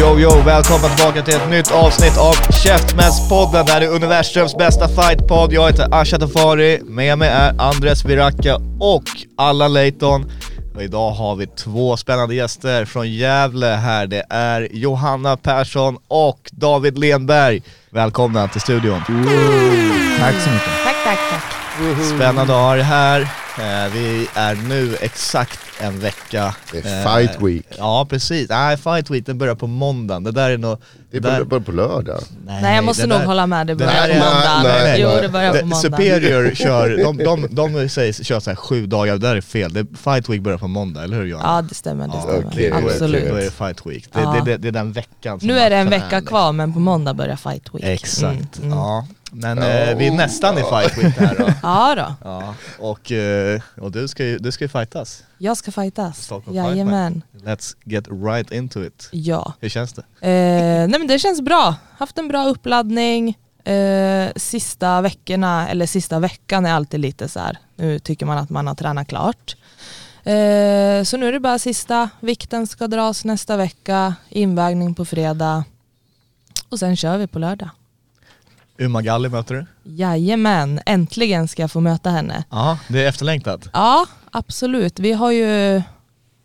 Yo, yo! Välkomna tillbaka till ett nytt avsnitt av Käftmässpodden. Det här är universums bästa fightpodd. Jag heter Asha Tafari, med mig är Andres Viracka och Allan Leighton. Och idag har vi två spännande gäster från Gävle här. Det är Johanna Persson och David Lenberg. Välkomna till studion. Tack så mycket. Tack, tack, tack. Spännande att ha er här. Eh, vi är nu exakt en vecka... Det är fight week. Ja precis, nej fight week den börjar på måndagen. Det där är nog... Det där- börjar bara på lördag. Nej, jag måste nog där- hålla med, det börjar på är- måndag. nej, nej, jo, nej. det börjar på måndag. Superior kör, de, de, de säger, kör så här sju dagar, det där är fel. Det, fight week börjar på månda, eller hur Johanna? Ja, det stämmer, det Ja, stämmer. är- Absolut. Då är det fight week. Det, Ja. det, det, det är den veckan som Nu är det en vecka kvar, men på måndag börjar fight week. Exakt, Mm, mm. ja. Men eh, vi är nästan i fight week här då. Ja då, Ja, och, eh, och du ska ju du ska ju fightas. Jag ska fightas. Stockholm Jajamän. Let's get right into it. Ja. Hur känns det? Eh, nej men det känns bra. Haft en bra uppladdning. Eh, sista veckorna, eller sista veckan är alltid lite så här. nu tycker man att man har tränat klart. Eh, så nu är det bara sista, vikten ska dras nästa vecka, invägning på fredag och sen kör vi på lördag. Uma Galli möter du? Jajamän, äntligen ska jag få möta henne. Ja, det är efterlängtat. Ja, absolut. Vi har ju,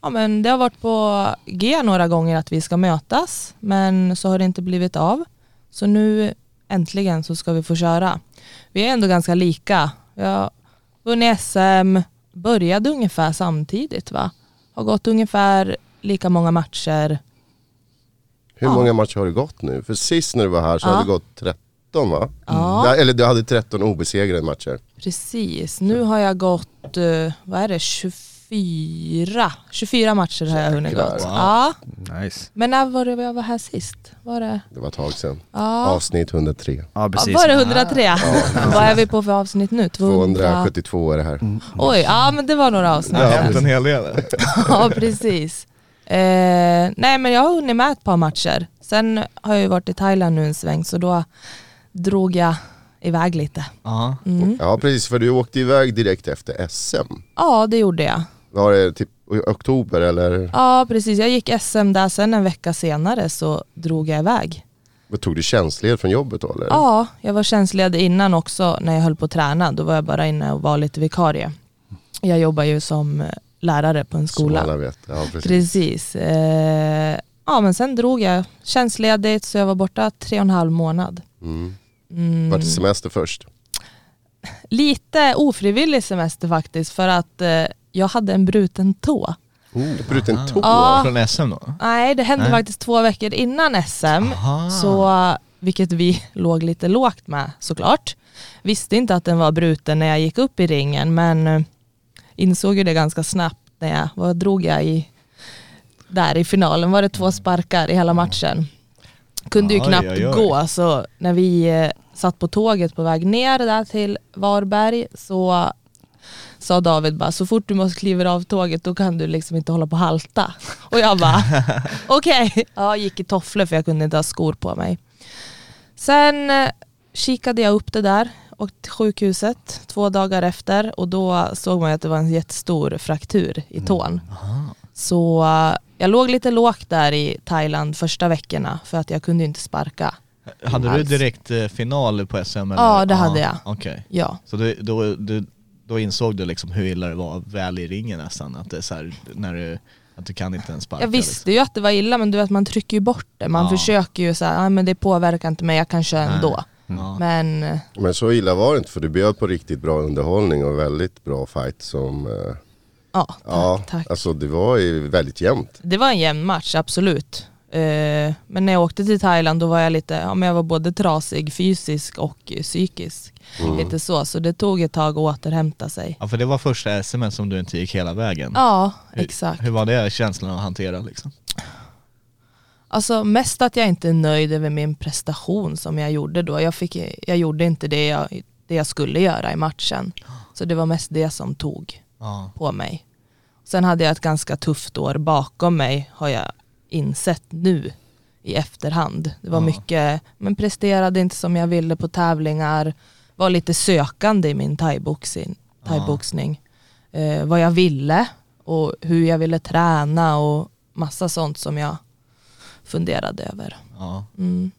ja men det har varit på G några gånger att vi ska mötas, men så har det inte blivit av. Så nu äntligen så ska vi få köra. Vi är ändå ganska lika. Har vunnit SM, började ungefär samtidigt va? Har gått ungefär lika många matcher. Hur Ja. många matcher har det gått nu? För sist när du var här så Ja. hade det gått 13 va? Ja. Ja, Eller du hade 13 obesegrade matcher. Precis, nu har jag gått, eh, vad är det, 24, 24 matcher har jag hunnit Jäklar. gått. Wow. Ja, Nice. men när var det jag var här sist? Var det? Det var ett tag sedan. Ja. Avsnitt 103. Ja Ja, precis. var det 103? Vad är vi på för avsnitt nu? 200... 272 är det här. Oj, ja men det var några avsnitt. Det har hänt en hel del. ja, precis. Eh, nej men jag har hunnit med ett par matcher. Sen har jag ju varit i Thailand nu en sväng så då drog jag iväg lite. Ja. Mm. Ja precis, för du åkte iväg direkt efter SM. Ja, det gjorde jag. Var det typ i oktober eller? Ja, precis. Jag gick SM där, sen en vecka senare så drog jag iväg. Vad Tog du tjänstledighet från jobbet då eller? Ja, jag var tjänstledig innan också när jag höll på att träna. Då var jag bara inne och var lite vikarie. Jag jobbar ju som eh, lärare på en Som skola. alla vet. Ja, precis. Precis. Eh, ja men sen drog jag tjänstledigt så jag var borta tre och en halv månad. Mm. Mm, Vart det semester först? lite ofrivillig semester faktiskt för att eh, jag hade en bruten tå. Oh, bruten tå? Ja. Från SM då? Nej det hände Nej. faktiskt två veckor innan SM. Aha. Så, vilket vi låg lite lågt med såklart. Visste inte att den var bruten när jag gick upp i ringen men eh, insåg ju det ganska snabbt när jag, vad drog jag i, där i finalen var det två sparkar i hela matchen. Kunde ju Oj, knappt oj, oj. gå så när vi eh, satt på tåget på väg ner där till Varberg så sa David bara så fort du måste kliva av tåget då kan du liksom inte hålla på och halta. Och jag bara okej, ja, gick i tofflor för jag kunde inte ha skor på mig. Sen eh, kikade jag upp det där och till sjukhuset två dagar efter och då såg man att det var en jättestor fraktur i tån. Så eh, jag låg lite lågt där i Thailand första veckorna för att jag kunde inte sparka. Hade du direkt eh, final på SM? Eller? Ja, det hade jag. Okej. Ja, Så du, då, du, då insåg du liksom hur illa det var väl i ringen nästan? Att det är så här, när du, att du kan inte ens sparka? jag visste ju att det var illa men du vet man trycker ju bort det. Man Ja. försöker ju säga, ah, men det påverkar inte mig, jag kan köra Nej. ändå. Liksom. Ja. Men eh, Men så illa var det inte för du bjöd på riktigt bra underhållning och väldigt bra fight som eh, ja, tack, Ja, tack. alltså det var ju väldigt jämnt. Det var en jämn match, absolut. Eh, men när jag åkte till Thailand då var jag lite, ja men jag var både trasig fysisk och psykisk. Lite så, så det tog ett tag att återhämta sig. Ja för det var första SM som du inte gick hela vägen. Ja, Hur- exakt. Hur var det känslan att hantera liksom? Alltså mest att jag inte är nöjd över min prestation som jag gjorde då. Jag, fick, jag gjorde inte det jag, det jag skulle göra i matchen. Så det var mest det som tog Ja. på mig. Sen hade jag ett ganska tufft år bakom mig har jag insett nu i efterhand. Det var Ja. mycket, men presterade inte som jag ville på tävlingar, var lite sökande i min thaiboxning, thaiboxning. Eh, vad jag ville och hur jag ville träna och massa sånt som jag funderade över. Ja. Mm.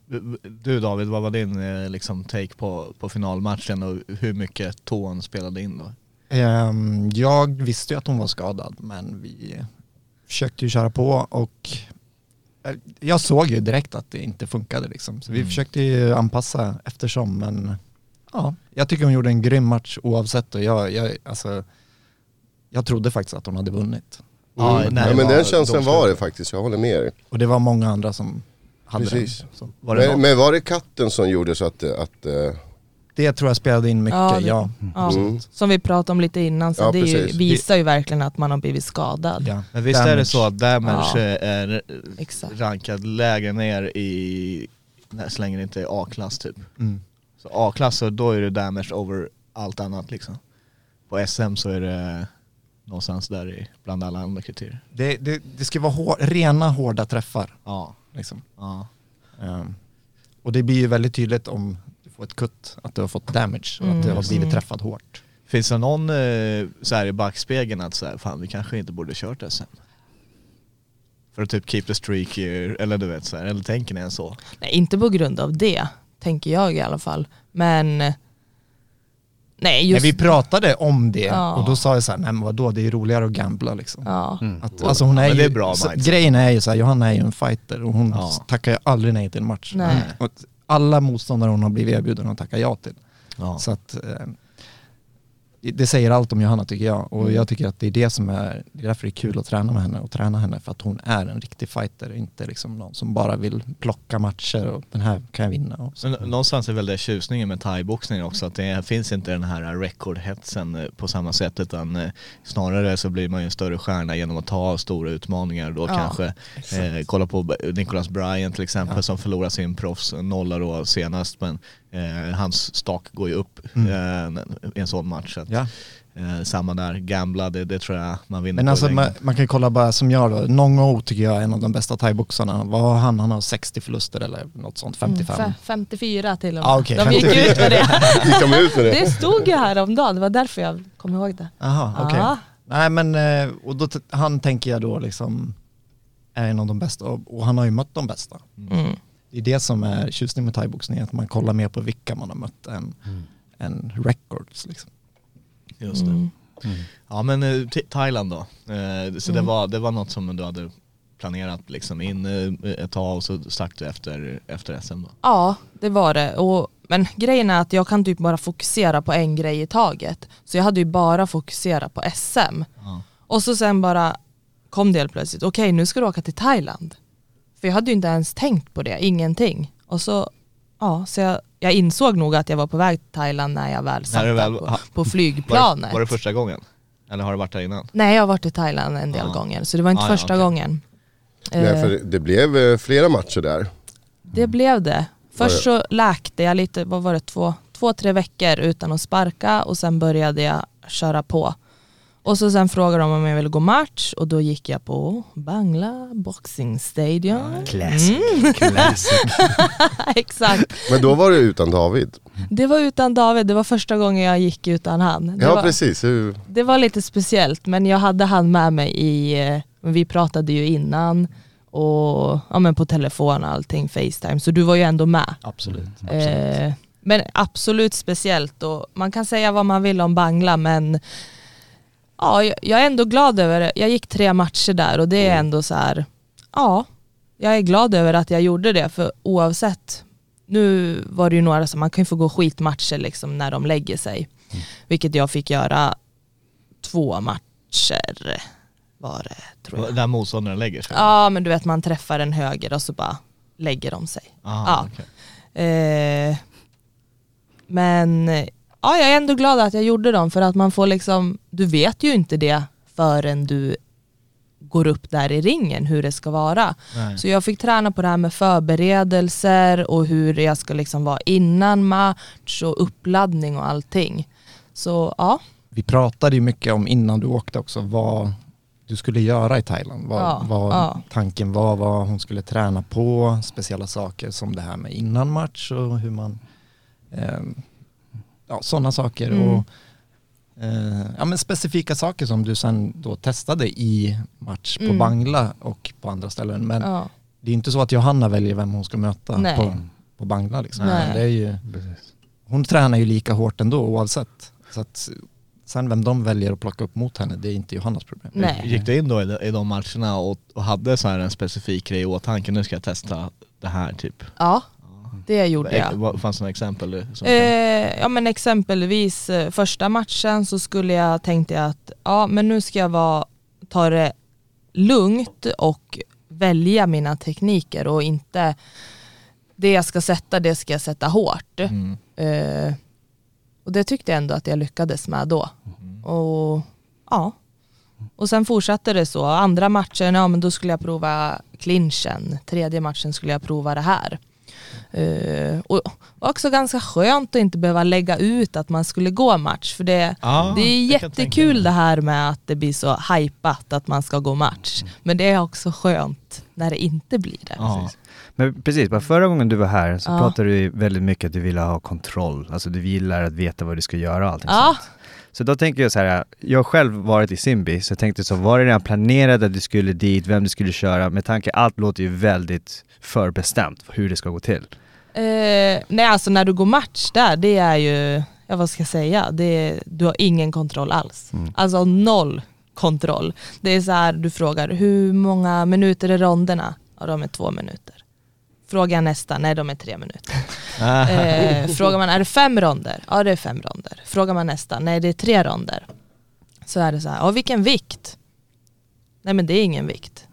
Du David, vad var din eh, liksom, take på, på finalmatchen och hur mycket tån spelade in då? Ehm, Jag visste ju att hon var skadad men vi försökte ju köra på och eh, jag såg ju direkt att det inte funkade liksom. Så vi Mm. försökte ju anpassa eftersom men ja, jag tycker hon gjorde en grym match oavsett och jag, jag, alltså, jag trodde faktiskt att hon hade vunnit. Ja, Mm. ja, det men var den känslan var det faktiskt, jag håller med er. Och det var många andra som hade Precis. den. Så. Var det Men, men var det katten som gjorde så att, att eh, Det tror jag spelade in mycket, Ja, ja. det- Ja, Mm. Som vi pratade om lite innan, så Ja, det ju, visar ju verkligen att man har blivit skadad. ja. Men visst är det Damage. så att damage Ja. är Exakt. rankad lägre ner i, nej, så länge det inte är A-klass typ. Mm. Så A-klass, så då är det damage over allt annat liksom. På SM så är det någonstans där i, bland alla andra kriterier. Det, det, det ska vara hår, rena hårda träffar. Ja, Liksom. ja. Ehm, och det blir ju väldigt tydligt om ett kutt, att du har fått damage och att du har Mm. blivit Mm. träffad hårt. Finns det någon eh, så här i backspegeln att så här, fan vi kanske inte borde kört SM? För att typ keep the streak, eh, eller du vet så här, eller tänker ni än så? Nej, inte på grund av det, tänker jag i alla fall. Men nej, just... vi pratade om det Ja. och då sa jag så här, nej men vadå, det är ju roligare att gambla liksom. ja. Att, alltså hon är Ja, ju, det är bra så, grejen är ju så här, Johanna är ju en fighter och hon Ja. tackar ju aldrig nej till en match. Nej. Och att alla motståndare hon har blivit erbjuden hon tackar ja till. Ja. Så att eh, det säger allt om Johanna tycker jag och Mm. jag tycker att det är det som är, det är därför det är kul att träna med henne och träna henne för att hon är en riktig fighter, inte liksom någon som bara vill plocka matcher och den här kan jag vinna. Och så. Men någonstans är väl det tjusningen med thaiboxning också, att det finns inte den här rekordhetsen eh, på samma sätt utan eh, snarare så blir man ju en större stjärna genom att ta stora utmaningar då Ja, kanske. Eh, kolla på Nicholas Bryan till exempel Ja. som förlorar sin proffs nolla då senast men eh, hans stak går ju upp Mm. eh, i en sån match. Så att, Ja. eh, samma där, gambla, det, det tror jag man vinner Men på alltså i man, man kan kolla bara som jag då, Nongo tycker jag är en av de bästa thaiboxarna. Vad har han? Han har 60 förluster eller något sånt, 55. Mm, fe- 54 till och med. Ah, okej, De gick 54. ut med det. gick de ut med det? Det stod ju här om dagen, det var därför jag kom ihåg det. Jaha, okej. Ja. Nej men, eh, och då, han tänker jag då liksom är en av de bästa och, och han har ju mött de bästa. Mm. Det är det som är tjusning med thaiboxning, att man kollar mer på vilka man har mött än, än records liksom. Just det. Mm. Ja men eh, Thailand då, eh, så det, Mm. var, det var något som du hade planerat liksom in eh, ett tag och så stack du efter, efter SM då? Ja, det var det. Och, men grejen är att jag kan typ bara fokusera på en grej i taget. Så jag hade ju bara fokuserat på SM. Ja. Och så sen bara kom det helt plötsligt, okej nu ska du åka till Thailand. För jag hade ju inte ens tänkt på det, ingenting. Och så, ja, så jag, jag insåg nog att jag var på väg till Thailand när jag väl satt väl- på, ha- på Var, flygplanet. det- var det första gången? Eller har du varit där innan? Nej, jag har varit i Thailand en del Ja. gånger, så det var inte Ah, ja, första okej. gången. Nej, Eh, för det blev eh, flera matcher där. Det blev det. Först så läkte jag lite, vad var det, två, två, tre veckor utan att sparka och sen började jag köra på. Och så sen frågade de om jag ville gå match och då gick jag på Bangla Boxing Stadium. Classic. Mm. Classic. Exakt. Men då var det utan David. Det var utan David, det var första gången jag gick utan han. Det, Ja var, precis. Hur- det var lite speciellt men jag hade han med mig i, eh, vi pratade ju innan och ja, men på telefon och allting, Facetime, så du var ju ändå med. Absolut. Eh, men absolut speciellt och man kan säga vad man vill om Bangla men ja, jag, är ändå glad över det. Jag gick tre matcher där och det är ändå så här, ja, jag är glad över att jag gjorde det för oavsett, nu var det ju några som, man kan ju få gå skitmatcher liksom när de lägger sig, vilket jag fick göra två matcher var det tror jag. Där motståndaren lägger sig? Ja men du vet man träffar en höger och så bara lägger de sig. Aha, ja. okej. Eh, men ja, jag är ändå glad att jag gjorde dem för att man får liksom, du vet ju inte det förrän du går upp där i ringen hur det ska vara. Nej. Så jag fick träna på det här med förberedelser och hur jag ska liksom vara innan match och uppladdning och allting. Så ja, Vi pratade ju mycket om innan du åkte också vad du skulle göra i Thailand. Vad, Ja, vad ja. tanken var, vad hon skulle träna på, speciella saker som det här med innan match och hur man, eh, ja sådana saker. Mm. Och, eh, ja men specifika saker som du sen då testade i match på Mm. Bangla och på andra ställen. Men ja. det är inte så att Johanna väljer vem hon ska möta Nej. på, på Bangla liksom. Nej. Det är ju, hon tränar ju lika hårt ändå oavsett. Så att sen vem de väljer att plocka upp mot henne, det är inte Johannas problem. Nej. Gick du in då i de, matcherna och, och hade så här en specifik grej i åtanke, nu ska jag testa det här typ? ja, det gjorde jag. Fanns det några exempel? Som Eh, ja men exempelvis eh, första matchen så skulle jag, tänkte jag att ja men nu ska jag vara, ta det lugnt och välja mina tekniker och inte det jag ska sätta det ska jag sätta hårt. Mm. Eh, och det tyckte jag ändå att jag lyckades med då. Och ja. Och sen fortsatte det så. Andra matchen, ja men då skulle jag prova clinchen. Tredje matchen skulle jag prova det här. Eh, och också ganska skönt att inte behöva lägga ut att man skulle gå match. För det, Ja, det är jättekul det här med att det blir så hypat att man ska gå match. Men det är också skönt när det inte blir det. Ja. Men precis, bara förra gången du var här så Ja. pratade du väldigt mycket att du ville ha kontroll. Alltså du gillar att veta vad du ska göra och allting Ja. sånt. Så då tänker jag så här, jag har själv varit i Simbi, så jag tänkte så, var det redan planerat att du skulle dit, vem du skulle köra? Med tanke, allt låter ju väldigt förbestämt hur det ska gå till. Eh, nej alltså när du går match där, det är ju, ja vad ska jag säga, det är, du har ingen kontroll alls. Alltså noll kontroll. Det är så här, du frågar hur många minuter är ronderna? Ja de är två minuter. Frågar jag nästa, nej de är tre minuter. Eh, frågar man, är det fem ronder? Ja det är fem ronder. Frågar man nästa, nej det är tre ronder. Så är det så här, ja vilken vikt? Nej men det är ingen vikt.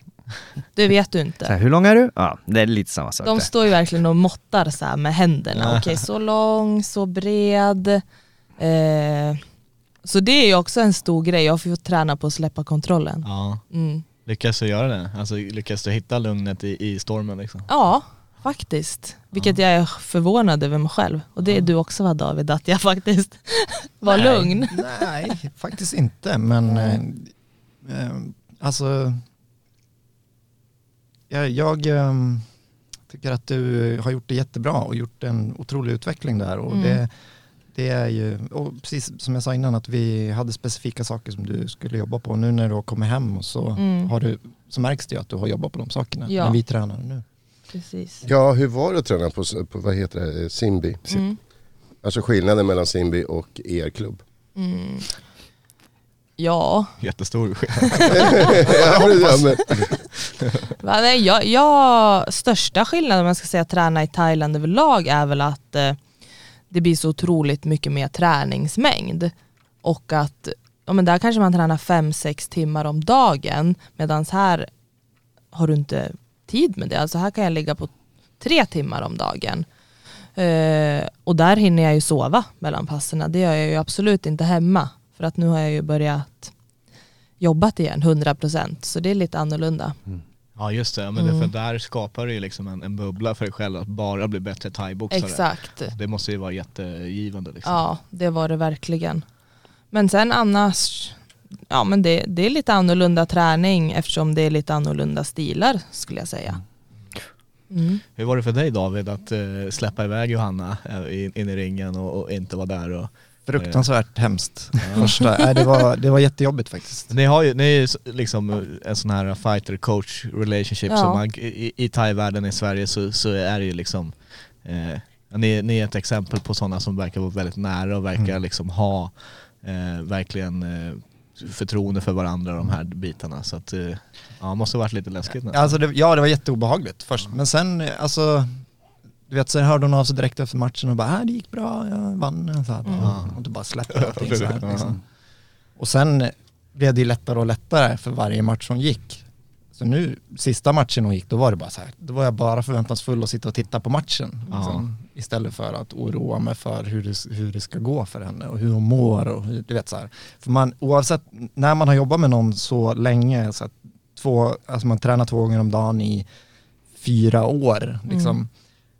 Det vet du inte. Så här, hur lång är du? Ja, det är lite samma sak De står ju verkligen och måttar så här med händerna. Okej, så lång, så bred. Eh, så det är ju också en stor grej. Jag får ju träna på att släppa kontrollen. ja. Mm. Lyckas du göra det? Alltså lyckas du hitta lugnet i, i stormen liksom? Ja, faktiskt. Vilket jag är förvånad över mig själv. Och det är du också va David, att jag faktiskt var Nej, lugn. Nej, faktiskt inte. Men eh, eh, alltså, jag, jag eh, tycker att du har gjort det jättebra och gjort en otrolig utveckling där. Och Mm. det, det är ju, och precis som jag sa innan, att vi hade specifika saker som du skulle jobba på. Nu när du har kommit hem och så, Mm. har du, så märks det ju att du har jobbat på de sakerna Ja. när vi tränar nu. Precis. Ja, hur var det att träna på, på vad heter det, Simbi? Mm. Alltså skillnaden mellan Simbi och er klubb. Mm. Ja, Jättestor skillnad. ja, men, nej, jag, jag, största skillnaden om man ska säga träna i Thailand överlag är väl att eh, det blir så otroligt mycket mer träningsmängd. Och att ja, men där kanske man tränar fem sex timmar om dagen medan här har du inte tid med det. Alltså här kan jag ligga på tre timmar om dagen. Eh, och där hinner jag ju sova mellan passerna. Det gör jag ju absolut inte hemma. För att nu har jag ju börjat jobbat igen 100% så det är lite annorlunda. Ja just det, men det, Mm. för där skapar du ju liksom en, en bubbla för dig själv att bara bli bättre thaiboxare. Exakt. Det måste ju vara jättegivande liksom. Ja, det var det verkligen. Men sen annars, ja men det, det är lite annorlunda träning eftersom det är lite annorlunda stilar skulle jag säga. Mm. Hur var det för dig David att eh, släppa iväg Johanna eh, in, in i ringen och, och inte vara där? Och, Fruktansvärt hemskt. Första, nej, det, var, det var jättejobbigt faktiskt. Ni har ju, ni är ju liksom en sån här fighter coach relationship Ja. som man, i, i thai-världen i Sverige så, så är det ju liksom eh, ni, ni är ett exempel på sådana som verkar vara väldigt nära och verkar Mm. liksom ha eh, verkligen eh, förtroende för varandra de här bitarna så att eh, ja, måste ha varit lite läskigt nästan. Alltså det, ja, det var jätteobehagligt först. Men sen, alltså, du vet, sen hörde hon av sig direkt efter matchen och bara, äh, det gick bra, jag vann. Så här, Mm. Och då bara släppte allting så här, liksom. Och sen, blev det ju lättare och lättare för varje match som gick. Så nu, sista matchen hon gick, då var det bara så här, då var jag bara förväntansfull att sitta och titta på matchen. Liksom, Istället för att oroa mig för hur det, hur det ska gå för henne och hur hon mår och hur, du vet så här. För man, oavsett, när man har jobbat med någon så länge, så att två, alltså man tränar två gånger om dagen i fyra år, liksom,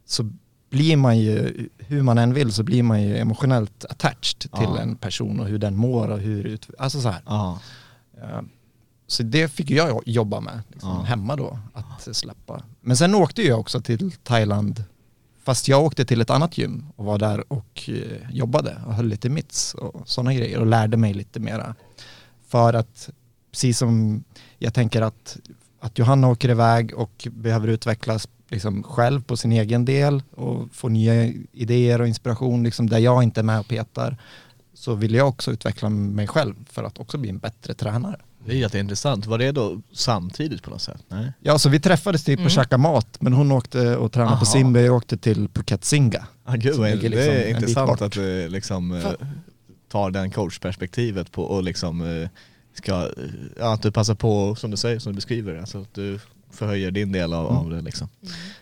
så blir man ju, hur man än vill så blir man ju emotionellt attached till Ja. en person och hur den mår och hur, alltså så här. Ja. Så det fick jag jobba med liksom, Ja. hemma då, att släppa. Men sen åkte jag också till Thailand, fast jag åkte till ett annat gym och var där och eh, jobbade och höll lite mitts och sådana grejer och lärde mig lite mera. För att, precis som jag tänker att, att Johanna åker iväg och behöver utvecklas liksom själv på sin egen del och få nya idéer och inspiration liksom där jag inte är med och petar så vill jag också utveckla mig själv för att också bli en bättre tränare. Det är jätteintressant. Var det då samtidigt på något sätt? Nej? Ja, så vi träffades typ och Mm. käkade mat, men hon åkte och tränade Aha. på Simba, jag åkte till Phuket Singa. Ah, gud, Som vad- ligger det liksom är intressant att du liksom eh, tar den coachperspektivet på och liksom eh, ska, eh, ja, att du passar på, som du säger, som du beskriver, alltså att du förhöjer din del av, av det liksom.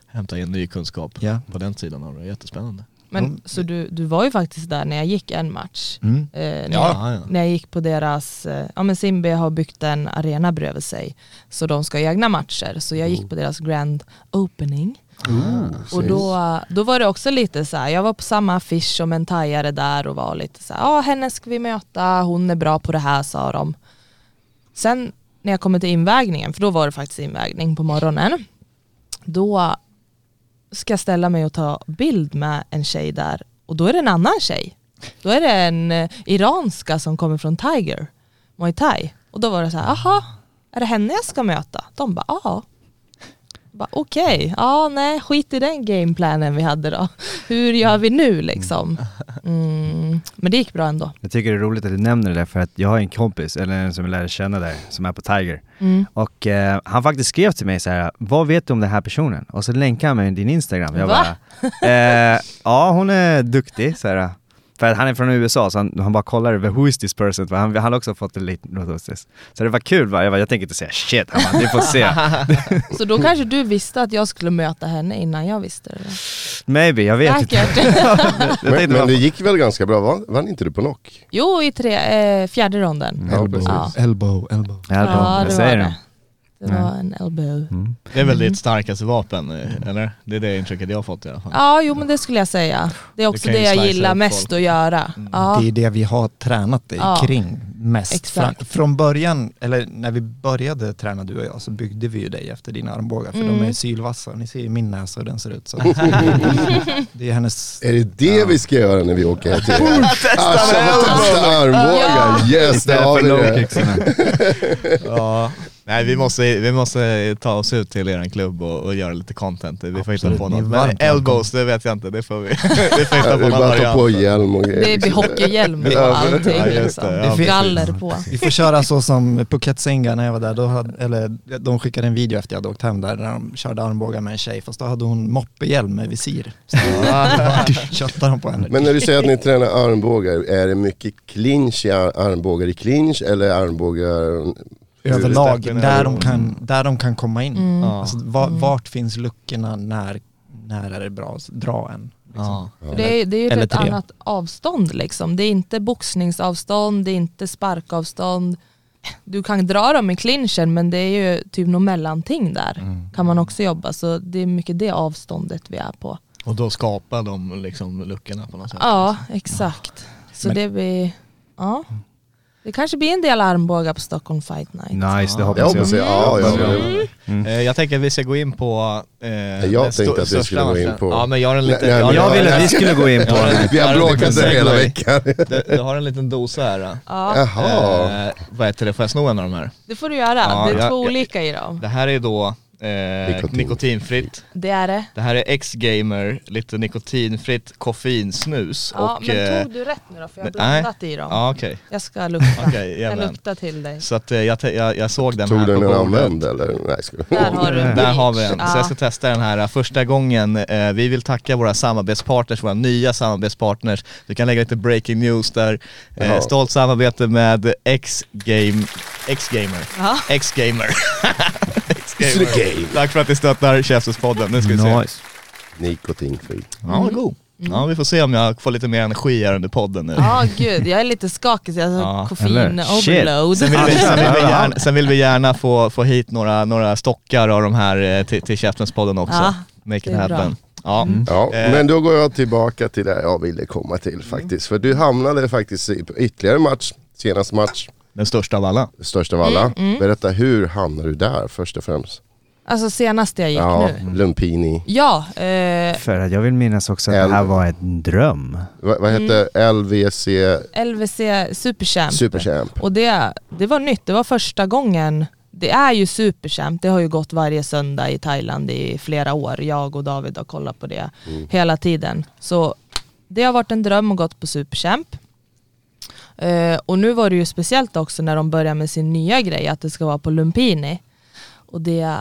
Hämta in ny kunskap Ja. på den sidan av det, jättespännande. Men Mm. så du, du var ju faktiskt där när jag gick en match. Mm. Eh, när, Ja, ja. jag, när jag gick på deras, eh, ja men Simbe har byggt en arena bredvid sig. Så de ska ha egna matcher. Så jag gick på deras grand opening. Och då, då var det också lite så här, jag var på samma affisch som en thaiare där och var lite så här, ja henne ska vi möta, hon är bra på det här sa de. Sen när jag kommer till invägningen, för då var det faktiskt invägning på morgonen, då ska jag ställa mig och ta bild med en tjej där och då är det en annan tjej. Då är det en eh, iranska som kommer från Tiger, Muay Thai. Och då var det så här, aha, är det henne jag ska möta? De bara, ja. Okej, ja nej skit i den gameplanen vi hade då. Hur gör vi nu liksom? Mm, men det gick bra ändå. Jag tycker det är roligt att du nämner det där för att jag har en kompis, eller en som jag lärde känna där, som är på Tiger. Mm. Och eh, han faktiskt skrev till mig så här: vad vet du om den här personen? Och så länkade han mig din Instagram. Jag Va? bara, eh, ja hon är duktig, så här. För att han är från USA så han, han bara kollar över who is this person, för han, han har också fått en liten. Så det var kul va? Jag, bara, jag tänker inte säga shit, han bara, ni får se. Så då kanske du visste att jag skulle möta henne innan jag visste det. Maybe, jag vet inte. Säkert. Jag Men, men det gick väl ganska bra? Vann, vann inte du på knock? Jo, i tre, eh, fjärde ronden. Elbow, Ja. elbow, elbow. Ja, Ja, jag det säger var det. Det. Det var en elbow. Mm. Det är väl ditt starkaste vapen, eh, eller? Det är det intrycket jag har fått i alla fall. Ja, jo men det skulle jag säga. Det är också det jag gillar mest folk. att göra. Ja. Det är det vi har tränat dig Ja. kring mest. Fra, från början, eller när vi började träna du och jag, så byggde vi ju dig efter dina armbågar, för Mm. de är sylvassa. Ni ser ju min näsa hur den ser ut. Så. det är hennes... Är det det vi ska göra när vi åker här till Asha får testa armbågar? Yes, där har vi det. Ja. Nej vi måste, vi måste ta oss ut till eran klubb och, och göra lite content. Vi får hitta Absolut, på ni är något. Men elbows, det vet jag inte. Det får vi, vi får hitta Ja, på Vi någon bara ta på variant. hjälm och Det grejer. blir hockeyhjälm och Ja, allting. ja, just liksom. det, ja, Galler på. Vi får köra så som Phuket Singa när jag var där, då hade, eller de skickade en video efter jag hade åkt hem där, där de körde armbågar med en tjej, fast då hade hon moppehjälm med visir. Så köttade de på henne. Men när du säger att ni tränar armbågar, är det mycket clinch i ar- armbågar i clinch eller armbågar överlag, där de, kan, där de kan komma in. Mm. Alltså, va, vart finns luckorna när, när är det bra att dra en? Liksom. Ja. Det är, det är ju Eller ett tre. annat avstånd liksom. Det är inte boxningsavstånd, det är inte sparkavstånd. Du kan dra dem i clinchen men det är ju typ något mellanting där. Mm. Kan man också jobba så det är mycket det avståndet vi är på. Och då skapar de liksom luckorna på något sätt. Ja, exakt. Så Men- det blir, ja. Det kanske blir en del armbågar på Stockholm Fight Night. Nice, det hoppas jag. jag. Ja, ja, ja. Eh, Jag tänker att vi ska gå in på... Eh, Jag den tänkte att vi skulle gå in på- Ja men jag har en liten... Nej, nej, jag, Jag ville att vi skulle gå in på jag har en- det. Vi har bråkat där hela veckan. Du, du har en liten dosa här. Ja, Jaha. Eh, vad heter det, får jag sno en av de här? det får du göra. Ja, det är jag- två olika i dem. Det här är då Eh, Nikotin. nikotinfritt. Det är det. Det här är X-Gamer, lite nikotinfritt koffeinsnus. Ja, och, men eh, tog du rätt nu då? För jag har nej. blandat i dem. Ja okej. Jag ska lukta. Okej, jag luktar till dig. Så att eh, jag, jag, jag såg den Tog här du på den använd eller? Nej, ska Där har du Där har vi den. Så jag ska testa den här första gången. Eh, vi vill tacka våra samarbetspartners, våra nya samarbetspartners. Vi kan lägga lite breaking news där. Eh, stolt samarbete med X-Game, X-Gamer. Ja. X-Gamer. It's the game. Tack för att ni stöttar Käftespodden. Nu ska vi se. Nice. Nikotinfri. Ja, vad god. Ja, vi får se om jag får lite mer energi här under podden nu. Ja gud, jag är lite skakig så jag har Ja, koffein eller? Shit. overload. Sen vill, vi, sen, vill vi gärna, sen vill vi gärna få, få hit några, några stockar av de här eh, till, till Käftenspodden också. Ja, Make it är bra. happen. Ja. Ja, Eh. men då går jag tillbaka till det jag ville komma till faktiskt. För du hamnade faktiskt i ytterligare match, senaste match, Den största av alla. största av alla. Berätta, hur hamnade du där först och främst? Alltså senast jag gick Ja, nu. Lumpini. Ja, eh, För att jag vill minnas också att Eld. det här var en dröm. Va, vad hette Mm. LVC LVC Superchamp. Superchamp? Och det, det var nytt, det var första gången. Det är ju Superchamp, det har ju gått varje söndag i Thailand i flera år. Jag och David har kollat på det hela tiden. Så det har varit en dröm att gått på Superchamp. Eh, och nu var det ju speciellt också när de började med sin nya grej, att det ska vara på Lumpini. Och det,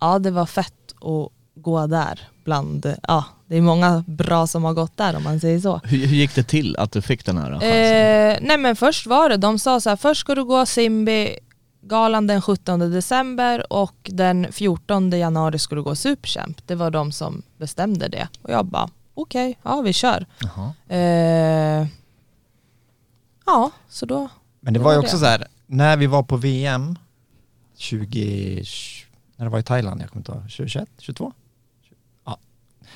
ja det var fett att gå där bland, ja det är många bra som har gått där om man säger så. Hur, hur gick det till att du fick den här chansen? Eh, nej men först var det, de sa så här, först ska du gå Simbi galan den 17 december och den 14 januari du gå Superchamp. Det var de som bestämde det. Och jag bara, okej, ja vi kör. Eh, ja, så då, Men det Det var ju också det. så här, när vi var på VM 20, när det var i Thailand, jag kommer inte ihåg, 2021, 22? Ja.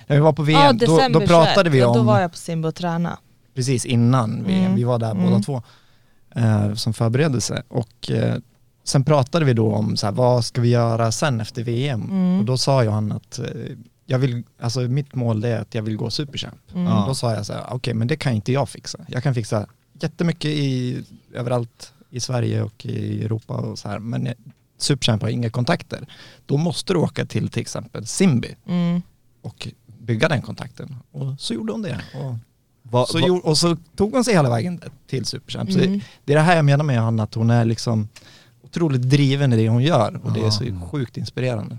När vi var på VM, ja då, då pratade 21, vi ja, om, Då var jag på Simbi och träna. precis innan VM, Mm. vi var där båda Mm. två, eh, som förberedelse. Och eh, sen pratade vi då om så här, vad ska vi göra sen efter VM? Mm. Och då sa ju han att eh, jag vill, alltså mitt mål är att jag vill gå superchamp. Mm. Då sa jag så här, okej men det kan inte jag fixa. Jag kan fixa jättemycket i, överallt i Sverige och i Europa och så här, men superchamp har inga kontakter. Då måste du åka till till exempel Simbi Mm. och bygga den kontakten. Och så gjorde hon det. Och Va, så, va- gjorde, och så tog hon sig hela vägen till Superchamp. Mm. det, det är det här jag menar med Johanna, att hon är liksom otroligt driven i det hon gör och det är så sjukt inspirerande.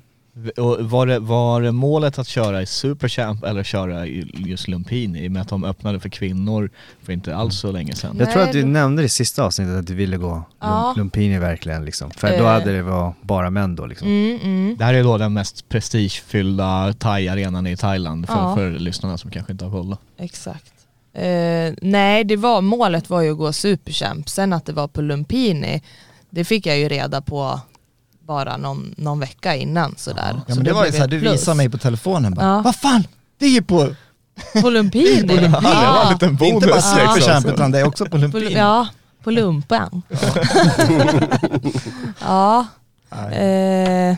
Och var, det, var det målet att köra i Superchamp eller köra i just Lumpini i och med att de öppnade för kvinnor för inte alls så länge sedan? Jag tror att du nämnde i sista avsnittet att du ville gå Ja. Lum- Lumpini verkligen liksom. För då Eh. hade det varit bara män då liksom. Mm, mm. Det här är då den mest prestigefyllda thai-arenan i Thailand för, Ja. för lyssnarna som kanske inte har kollat. Exakt. Eh, nej, det var, målet var ju att gå Superchamp. Sen att det var på Lumpini, det fick jag ju reda på bara någon, någon vecka innan sådär. Ja men det var ju blev så här, du visade mig på telefonen bara, Ja. vad fan, det är ju på, På Lumpini? det var en liten bonus. inte bara liksom. Superchamp utan det är också på På, Lumpini. ja, på lumpen. ja. Eh,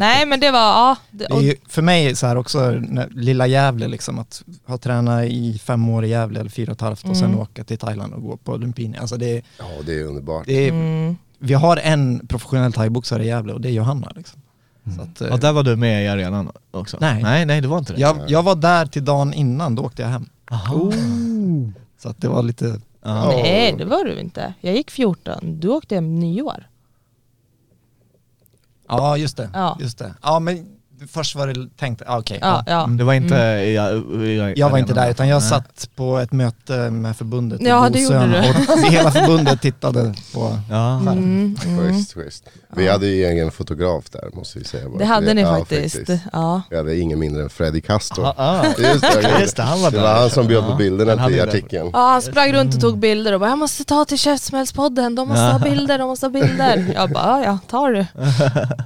nej men det var, ja. Det, Det är ju för mig så här också, när, lilla Gävle liksom, att ha tränat i fem år i Gävle eller fyra och ett halvt och sen Mm. åka till Thailand och gå på Lumpini. Alltså det, är- Ja, det är underbart. det är, mm, vi har en professionell thaiboxare i Gävle och det är Johanna. Liksom. Så att, eh, Ja, där var du med i arenan också? Nej. Nej, nej det var inte det. jag, jag var där till dagen innan, då åkte jag hem. Aha. Så att det var lite, Ja. nej det var du inte. Jag gick 14, du åkte hem nyår. ja just det. Ja. Just det. Ja men först var det tänkt, ah, okej. Ja, ja. ja. Det var inte i, i, i Jag var inte där utan jag Nej. satt på ett möte med förbundet i Ja, det Bosön gjorde du. och hela förbundet tittade på Ja. Mm, mm. Schysst, schysst. Vi hade ju egen fotograf där måste vi säga. bara. Det hade ni Ja, faktiskt. Ja. Vi hade ingen mindre än Freddy Castro. Ah, ah. Just det, Just det, han var det var han som bjöd på bilderna till artikeln. Ja, han sprang runt och tog bilder och bara jag måste ta till Käftsmällspodden, de måste ha bilder, de måste ha bilder. Jag bara ja, ja tar du.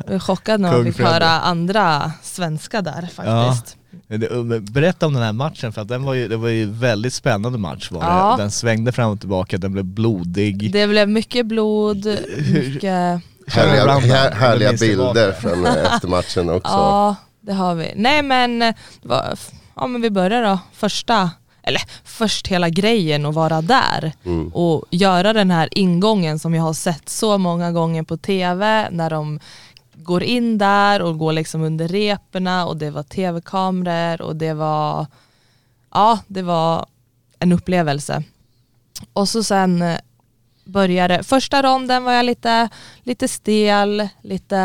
Jag är chockad när man fick höra andra svenska där faktiskt. Det- Berätta om den här matchen för att den var ju, det var ju en väldigt spännande match var Ja. det. Den svängde fram och tillbaka, den blev blodig. Det blev mycket blod, mycket... Härliga, här, härliga bilder från eh, efter matchen också. Ja, det har vi. Nej men, eh, ja men vi börjar då. Första, eller först hela grejen att vara där Mm. och göra den här ingången som jag har sett så många gånger på tv när de går in där och går liksom under reperna och det var tv-kameror och det var, ja det var en upplevelse. Och så sen eh, började, första ronden var jag lite, lite stel, lite,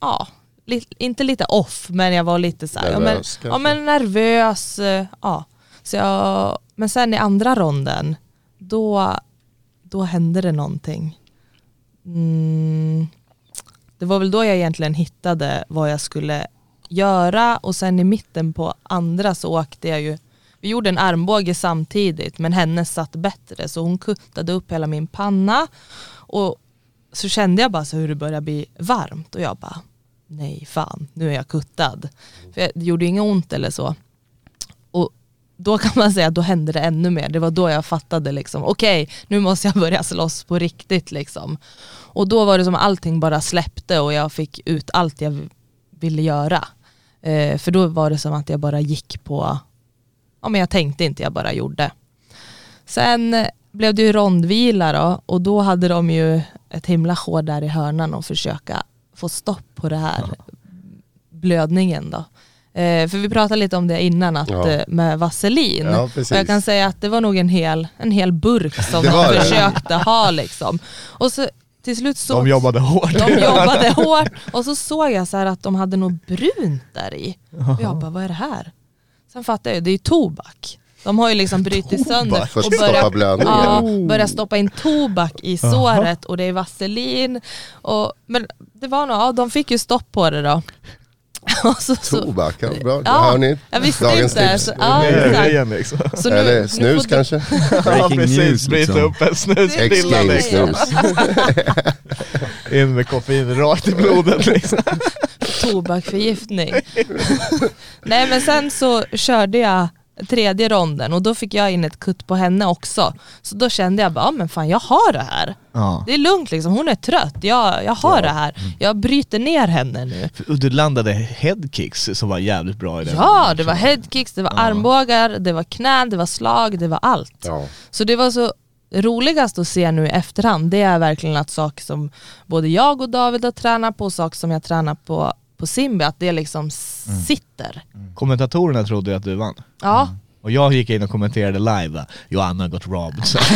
ja, li, inte lite off men jag var lite så här, ja, men, Nervös, ja men nervös, eh, ja. Så jag, men sen i andra ronden, då, då hände det någonting. Mm, det var väl då jag egentligen hittade vad jag skulle göra och sen i mitten på andra så åkte jag ju, vi gjorde en armbåge samtidigt men hennes satt bättre så hon kuttade upp hela min panna och så kände jag bara så hur det började bli varmt och jag bara nej fan nu är jag kuttad. För det gjorde inget ont eller så. Då kan man säga att då hände det ännu mer. Det var då jag fattade liksom, okej nu måste jag börja slåss på riktigt liksom. Och då var det som allting bara släppte och jag fick ut allt jag ville göra. Eh, för då var det som att jag bara gick på, ja men jag tänkte inte, jag bara gjorde. Sen blev det ju rondvila då och då hade de ju ett himla sjå där i hörnan och försöka få stopp på det här blödningen då. Eh, för vi pratade lite om det innan att, Ja. eh, med vaselin. Ja, och jag kan säga att det var nog en hel, en hel burk som de försökte ha liksom. Och så till slut så De jobbade hårt. de jobbade hårt och så såg jag så här att de hade något brunt där i. Och jag bara, vad är det här? Sen fattade jag, det är ju tobak. De har ju liksom brutit sönder och börjat, ja, börjat stoppa in tobak i såret och det är vaselin. Och, men det var nog, ja, de fick ju stopp på det då. Så, Tobak, ja, bra. Ja, Hör ni? jag visste Dagens tips. Så, ja, exakt. liksom. Så nu- Eller nu snus du- kanske? Ja Breaking precis, news, bryta liksom. upp en snusprilla Ex-gay liksom. In med koffein rakt i blodet liksom. tobakförgiftning. Nej men sen så körde jag tredje ronden och då fick jag in ett kutt på henne också. Så då kände jag bara, ja, men fan jag har det här. Ja. Det är lugnt liksom, hon är trött, jag, jag har det här. Jag bryter ner henne nu. Och du landade headkicks som var jävligt bra i den Ja, det var headkicks, det var armbågar, det var knän, det var slag, det var allt. Ja. Så det var så roligast att se nu i efterhand, det är verkligen att saker som både jag och David har tränat på saker som jag tränar på på Simbi, att det liksom sitter. Kommentatorerna trodde ju att du vann. Ja, Och jag gick in och kommenterade live, va, Johanna got robbed. Så.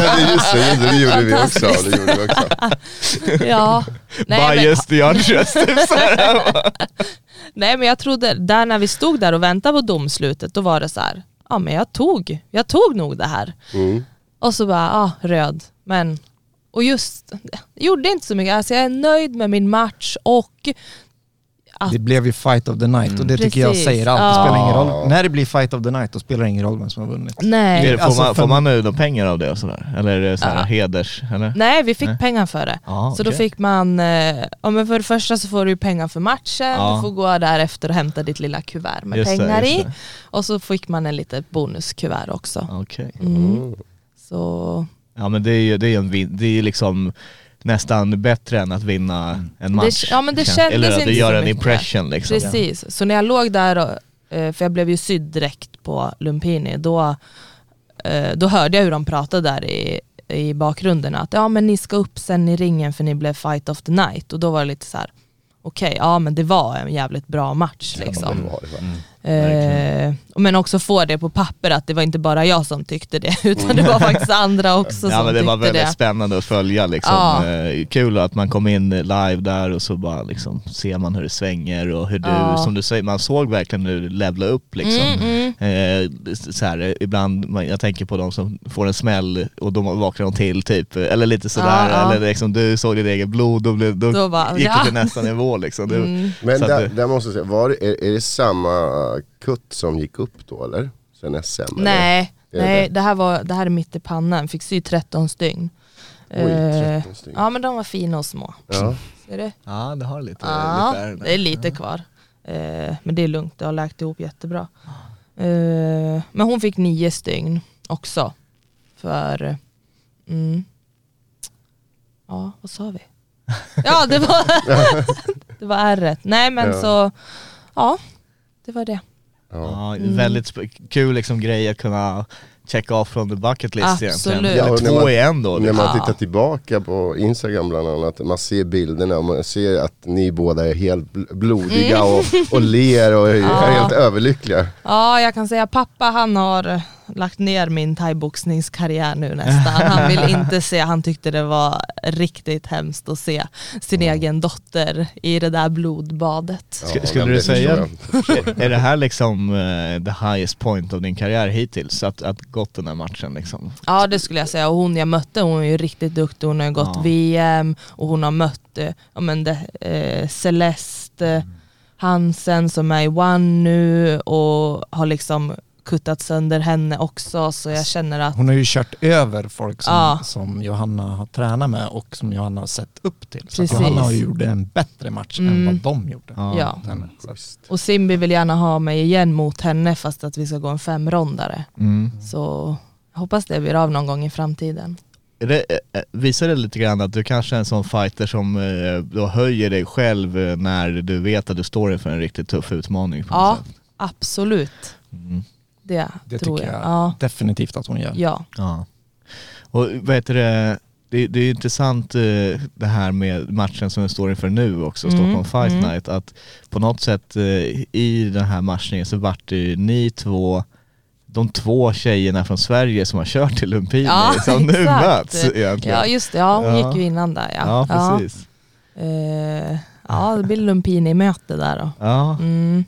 Ja, just det, just det, det gjorde vi också. Det gjorde vi också. ja. Nej, men, typ så här. nej men jag trodde, där när vi stod där och väntade på domslutet, då var det så här, ja men jag tog, jag tog nog det här. Mm. Och så bara, ja röd. Men, och just, jag gjorde inte så mycket, alltså jag är nöjd med min match och att, Det blev ju fight of the night och det tycker jag Precis. säger allt. Det Ja. spelar ingen roll. När det blir fight of the night då spelar det ingen roll vem som har vunnit. nej. Det- Får, Alltså, man, för- får man nu då pengar av det och sådär? Eller är det så här Ja. heders? Eller? Nej vi fick Nej. pengar för det. Ja, Så då okej. fick man, eh, ja men för det första så får du ju pengar för matchen, Ja. du får gå där efter och hämta ditt lilla kuvert med Just det, pengar just i. det. Och så fick man en litet bonuskuvert också. Okej. Mm. Så Ja men det är ju det är en vin- det är liksom nästan bättre än att vinna en match. ja, men det kändes Eller att så gör en mycket. impression liksom. precis, så när jag låg där, och, eh, för jag blev ju sydd direkt på Lumpini, då, eh, då hörde jag hur de pratade där i, i bakgrunden att ja men ni ska upp sen i ringen för ni blev fight of the night och då var det lite så här. okej, ja men det var en jävligt bra match liksom. Det var det, va? Eh, men också få det på papper att det var inte bara jag som tyckte det utan det var faktiskt andra också Ja som men det var tyckte väldigt det. spännande att följa liksom. Ja. Eh, Kul att man kom in live där och så bara liksom ser man hur det svänger och hur du, Ja. som du säger, man såg verkligen hur du levlade upp liksom. Mm, mm. Eh, så här, ibland, man- jag tänker på de som får en smäll och då vaknar de till typ, eller lite sådär, Ja, ja. eller liksom du såg ditt eget blod, då, blev, då, Då bara, gick ja. det till nästa nivå liksom. Du, Mm. Men att där, det- där måste jag säga, var, det- är, är det samma kutt som gick upp då eller? Sen SM? eller? Nej, nej det? det här, var, det här är mitt i pannan, fick sy 13 stygn. Oj, Eh, 13 stycken. Ja men de var fina och små. Ja. Ser du? Ja det har lite, Ja, lite det är lite kvar. Eh, men det är lugnt, det har läkt ihop jättebra. Eh, men hon fick nio stygn också. För, mm, ja vad sa vi? Ja det var, det var ärret. Nej men Ja. så, ja det var det. Ja. Ja, Mm. väldigt kul liksom grej att kunna checka off från the bucket list Absolut. egentligen. Ja, Eller två man- i en då. När man Ja. tittar tillbaka på Instagram bland annat, man ser bilderna och man ser att ni båda är helt bl- blodiga och, och ler och är, Mm. Ja. helt överlyckliga. Ja, jag kan säga pappa han har lagt ner min thaiboxningskarriär nu nästan. Han vill inte se, han tyckte det var riktigt hemskt att se sin egen dotter i det där blodbadet. Sk- skulle du säga, är, det här liksom eh, the highest point av din karriär hittills? Att, att gått den här matchen liksom? Ja det skulle jag säga och hon jag mötte hon är ju riktigt duktig, hon har ju gått Ja. VM och hon har mött eh, ja, men det, eh, Celeste eh, Hansen som är i One nu och har liksom kuttat sönder henne också så jag känner att Hon har ju kört över folk som, Ja. som Johanna har tränat med och som Johanna har sett upp till. Så att Precis. Johanna har gjort en bättre match än Mm. vad de gjorde. Ja. Så Schysst. Och Simbi vill gärna ha mig igen mot henne fast att vi ska gå en femrondare. Mm. Så jag hoppas det blir av någon gång i framtiden. Det, eh, visar det lite grann att du kanske är en sån fighter som eh, då höjer dig själv eh, när du vet att du står inför en riktigt tuff utmaning? På Ja, absolut. Mm. Det, Det tror tycker jag. jag Ja. definitivt att hon gör. ja. Ja. Och vad heter det, det, det är intressant eh, det här med matchen som vi står inför nu också, Mm, Stockholm Fight mm. Night, att på något sätt eh, i den här matchningen så vart det ju ni två de två tjejerna från Sverige som har kört till Lumpini Ja, som nu exakt. möts egentligen. Ja just det, ja, hon Ja. gick ju innan där ja. Ja, precis. Ja, Eh, ja det blir Lumpini-möte där då. Ja. Mm.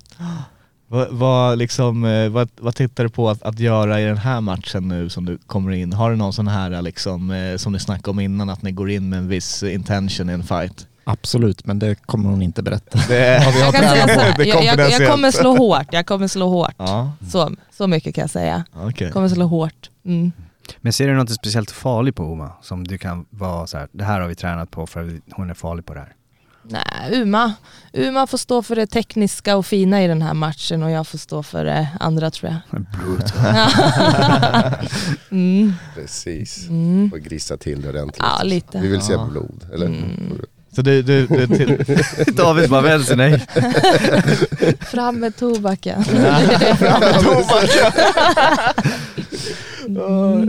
Vad, vad, liksom, eh, vad, vad tittar du på att, att göra i den här matchen nu som du kommer in? Har du någon sån här liksom, eh, som ni snackade om innan, att ni går in med en viss intention i en fight? Absolut, men det kommer hon inte berätta. Det, har vi Jag, kan säga så här, jag, jag, kommer slå hårt, jag kommer slå hårt. Ja, Så, så mycket kan jag säga. okej. Jag kommer slå hårt. Mm. Men ser du något speciellt farligt på Oma? Som du kan vara så här, det här har vi tränat på för hon är farlig på det här. Nej, Uma. Uma får stå för det tekniska och fina i den här matchen och jag får stå för det andra tror jag. mm. Precis. Mm. Och grisa till det ordentligt. Ja, lite. Vi vill se Ja. blod, eller? Mm. Så du, du, du till, David bara vänder sig nej. Fram med tobaken.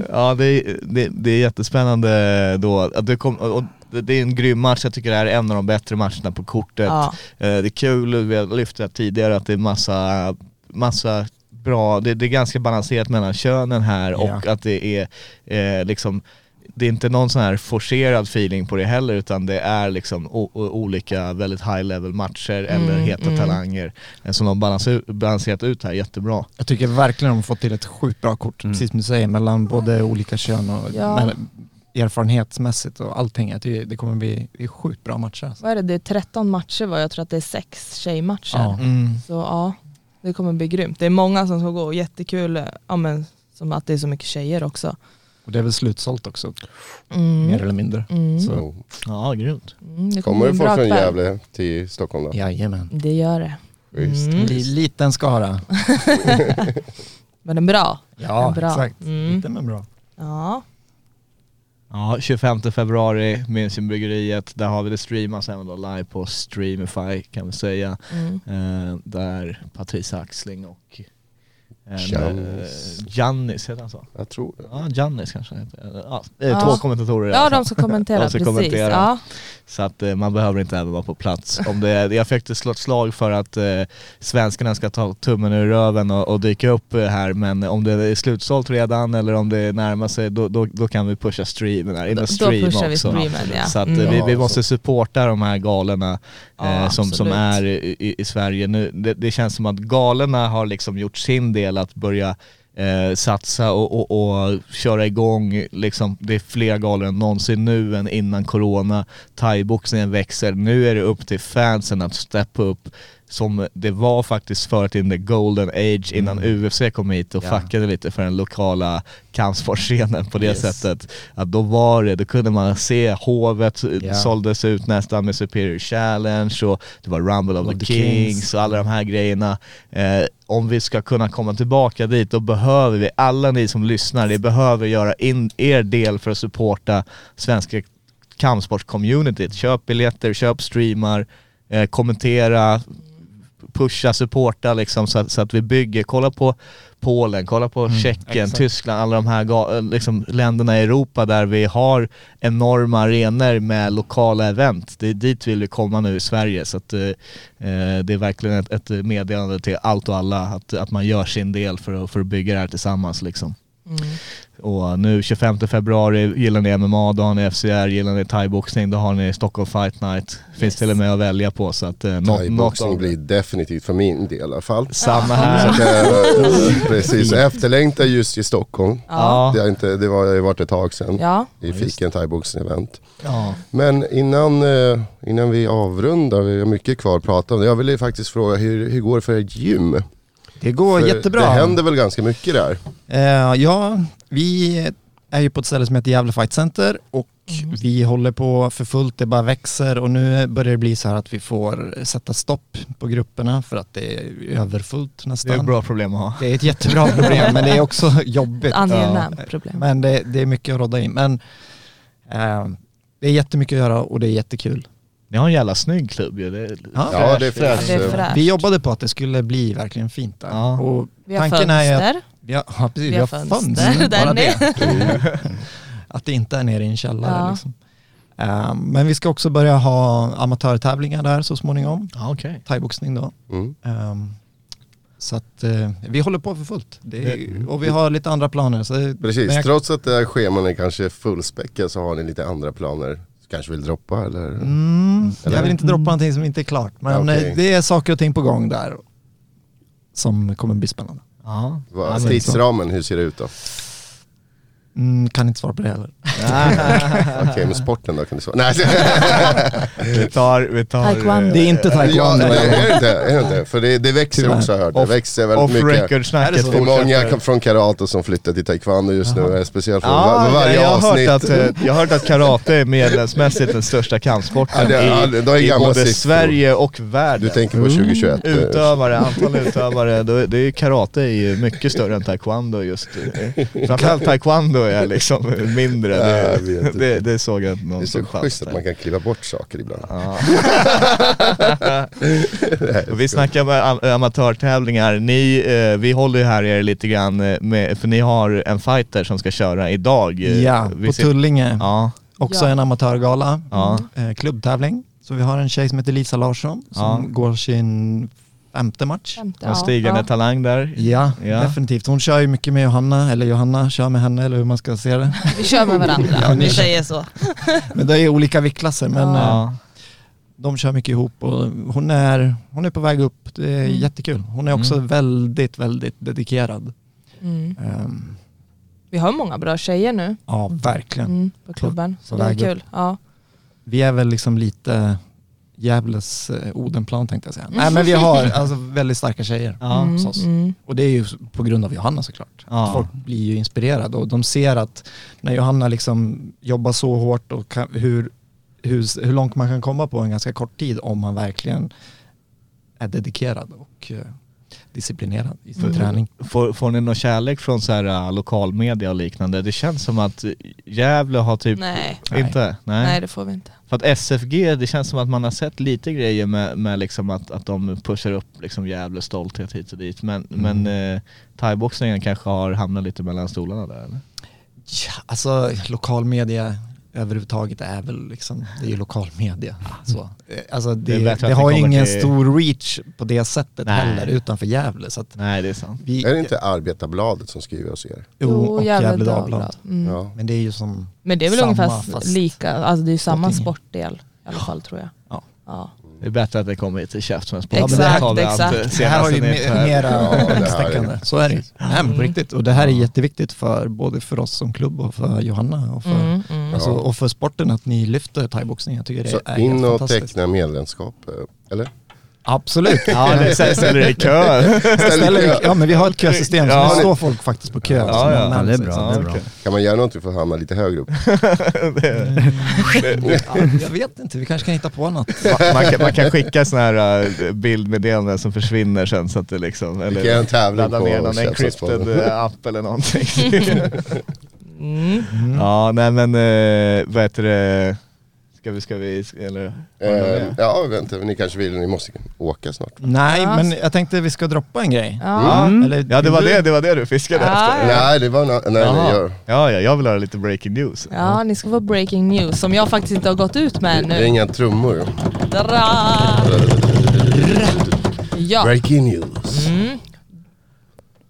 ja det är, det, det är jättespännande då, att det, kom, och det är en grym match, jag tycker det här är en av de bättre matcherna på kortet. Ja. Eh, Det är kul, vi har lyft det tidigare, att det är massa, massa bra, det, det är ganska balanserat mellan könen här Ja. och att det är eh, liksom det är inte någon sån här forcerad feeling på det heller utan det är liksom olika väldigt high level matcher eller Mm, heta mm. talanger eh, som de balanser, balanserat ut här jättebra. Jag tycker verkligen de har fått till ett sjukt bra kort, Mm. precis som du säger, mellan både olika kön och Ja. Erfarenhetsmässigt och allting. Tycker det kommer bli, bli sjukt bra matcher. Alltså. Vad är det, det är 13 matcher var jag tror att det är sex tjejmatcher. Ja. Så ja, det kommer bli grymt. Det är många som ska gå och jättekul, eh, ja, men, som att det är så mycket tjejer också. Och det är väl slutsålt också, Mm. mer eller mindre. Mm. Så. Ja, grymt. Mm, det kommer Kommer en få bra från. Gävle till Stockholm då? Jajamän. Det gör det. Schysst. Mm. Li- liten skara. Men den är bra. Ja, Den bra. exakt. Mm. Liten men bra. Ja. Ja, 25 februari, Münchenbryggeriet, där har vi det streamas även då live på Streamify kan vi säga. Mm. Eh, där Patricia Axling och Giannis. eh, Giannis, heter han så? Jag tror det. Ja, Giannis kanske heter ja, Ja. Två kommentatorer ja, de som kommenterar, De som precis. kommenterar. Ja. Så att eh, man behöver inte även vara på plats. Om det, jag fick slå ett slag för att eh, svenskarna ska ta tummen ur röven och, och dyka upp eh, här men om det är slutsålt redan eller om det närmar sig då, då, då kan vi pusha streamen här, in Då, och då stream pushar vi också. streamen ja. Så att Mm. vi, vi måste supporta de här galerna eh, Ja, som, som är i, i, i Sverige nu. Det, det känns som att galerna har liksom gjort sin del att börja eh, satsa och, och, och köra igång, liksom, det är fler galor än någonsin nu än innan corona. Thaiboxningen växer, nu är det upp till fansen att steppa upp som det var faktiskt förut in the golden age innan UFC kom hit och Ja. fuckade lite för den lokala kampsportscenen på det Yes. sättet. Att då var det, då kunde man se hovet Ja. såldes ut nästan med Superior Challenge och det var Rumble of, Of the, the Kings, Kings. och alla de här grejerna. Eh, om vi ska kunna komma tillbaka dit, då behöver vi, alla ni som lyssnar, ni behöver göra in er del för att supporta svenska kampsportscommunityt. Köp biljetter, köp streamar, eh, kommentera, pusha, supporta liksom så att, så att vi bygger, kolla på Polen, kolla på Mm, Tjeckien, exakt. Tyskland, alla de här liksom, länderna i Europa där vi har enorma arenor med lokala event. Det är dit vill vi komma nu i Sverige så att eh, eh, det är verkligen ett, ett meddelande till allt och alla att, att man gör sin del för att, för att bygga det här tillsammans liksom. Mm. Och nu 25 februari gillar ni MMA, då har ni FCR, gillar ni thaiboxning, då har ni Stockholm Fight Night. Finns Yes. till och med att välja på så att eh, Thaiboxning blir definitivt för min del i alla fall. samma här. att, eh, precis, efterlängtad just i Stockholm. Ja. Det har, inte, det var, har varit ett tag sedan. Ja. Vi fick en thaiboxning-event. Ja. Men innan, eh, innan vi avrundar, vi har mycket kvar att prata om. Jag ville faktiskt fråga, hur, hur går det för ert gym? Det går För jättebra. Det händer väl ganska mycket där? Eh, ja, vi är ju på ett ställe som heter Gävle Fight Center och vi håller på för fullt, det bara växer och nu börjar det bli så här att vi får sätta stopp på grupperna för att det är överfullt Det är nästan. ett bra problem att ha. Det är ett jättebra problem men det är också jobbigt. Angenämt problem. Men det, det är mycket att rodda in. Men eh, det är jättemycket att göra och det är jättekul. Ni har en jävla snygg klubb ju. Det är Ja. Ja, det är fräscht. fräscht. Det är fräscht. Vi jobbade på att det skulle bli verkligen fint där. Ja. Och Vi har tanken är ju att fönster. vi har, ja, precis, Vi har fönster bara där det. Att det inte är nere i en källare Ja. liksom. Eh, men vi ska också börja ha amatörtävlingar där så småningom. Ja, okej. Thaiboxning då. Mm. Ehm, så att eh, vi håller på för fullt. Det är, och vi har lite andra planer. Så, Precis, jag- trots att det här scheman är kanske fullspäckat så har ni lite andra planer. Kanske vill droppa eller? Mm, jag Eller? vill inte droppa någonting som inte är klart. Men Okej. eh, det är saker och ting på gång där som kommer bli spännande. Ja. Tidsramen, hur ser det ut då? Mm, kan inte svara på det heller. Okej, men sporten då kan du svara? Nej, vi tar, vi tar... Taekwondo. eh, Det är inte ja, taekwondo. nej, är det inte? Är det inte? För det, det växer Tyvärr. också har jag hört. Det Off- växer väldigt Off mycket. record-snacket det? Det är många från karate som flyttar till taekwondo just nu, eh, speciellt från Ja, var, varje jag, har avsnitt. hört att, eh, jag har hört att karate är medlemsmässigt den största kampsporten Ja, det- ja, det- det i, i både siffror. Sverige och världen. Du tänker på 2021? eh, Utövare, antal utövare, då, det är ju karate är ju mycket större än taekwondo just. eh, Framförallt taekwondo är liksom mindre, Ja, jag det, inte. det, det såg jag Det är så schysst att man kan kliva bort saker ibland. Ja. Vi snackar med am- amatörtävlingar, ni, eh, vi håller ju här er lite grann eh, med, för ni har en fighter som ska köra idag. eh, Ja, vi på ser- Tullinge. Ja, Också Ja. en amatörgala. ja. Klubbtävling. Så vi har en tjej som heter Lisa Larsson som Ja. går sin femte match. Femte, En stigande ja. talang där. Ja, Ja. definitivt. Hon kör ju mycket med Johanna, eller Johanna kör med henne eller hur man ska se det. Vi kör med varandra om vi säger så. Men det är olika viktklasser men eh, Ja. de kör mycket ihop och hon är, hon är på väg upp. Det är Mm. jättekul. Hon är också Mm. väldigt, väldigt dedikerad. Mm. Ehm, Vi har många bra tjejer nu ja, verkligen. mm, på klubben. Så på det är kul. Ja. Vi är väl liksom lite Gävles eh, Odenplan tänkte jag säga. Nej men vi har alltså väldigt starka tjejer Ja. hos oss. mm. Och det är ju på grund av Johanna såklart. Ja. Folk blir ju inspirerade och de ser att när Johanna liksom jobbar så hårt och kan, hur, hur, hur långt man kan komma på en ganska kort tid om man verkligen är dedikerad och eh, disciplinerad i sin Mm. träning. Får, får ni någon kärlek från så här, uh, lokalmedia och liknande? Det känns som att Gävle har typ... Nej. Inte? Nej. Nej det får vi inte. För att SFG, det känns som att man har sett lite grejer med, med liksom att, att de pushar upp liksom Gävles stolthet hit och dit. Men, Mm. men eh, thaiboxningen kanske har hamnat lite mellan stolarna där eller? Ja, alltså lokalmedia överhuvudtaget är väl liksom, det är ju lokalmedia. Så. Eh, Alltså Det det, det, har ju ingen till- stor reach på det sättet Nej. heller utanför Gävle. Så att Nej det är sant. vi, Är det inte Arbetarbladet som skriver oss er? Jo, och Gävle Gävle Dagblad. Dagblad. Mm. Ja. Men det är ju som, Men det är väl Samma, ungefär lika, alltså det är ju samma sportdel i alla fall tror jag. Ja. Ja. Det är bättre att det kommer till. Ja, tar vi allt, exakt. det här har ju mera Ja, det här är- täckande. Så är det ju. Nej men på riktigt. Och det här är jätteviktigt för både för oss som klubb och för Johanna och för, Mm, mm. alltså, Ja. och för sporten att ni lyfter thaiboxning. Jag tycker det Så är in och teckna medlemskap, eh, eller? Absolut. Ja, det ställer dig i kö. Ställer, vi- ja men vi har ett kösystem så Ja. nu står folk faktiskt på kö. Ja, som ja. Ja, det är bra. Det är bra. Kan man göra någonting för att hamna lite högre upp? Ja, jag vet inte, vi kanske kan hitta på något. Man, man, kan, man kan skicka sådana här uh, bildmeddelanden som försvinner sen så att det liksom, Vi kan ladda ner någon encrypted eh, app eller någonting. Mm. Ja, nej men uh, vad heter det, Ska vi, ska vi, eller? Eh, ja, vänta, ni kanske vill, ni måste åka snart. Nej, Ja. men jag tänkte vi ska droppa en grej. Ja. Mm. Eller, Ja det var det, det var det du fiskade Ja, efter? ja. Nej, det var nej, nej, gör. Ja, ja, jag vill höra lite breaking news. Ja, ni ska få breaking news som jag faktiskt inte har gått ut med Det är nu. inga trummor. Dra. Ja, Breaking news. mm.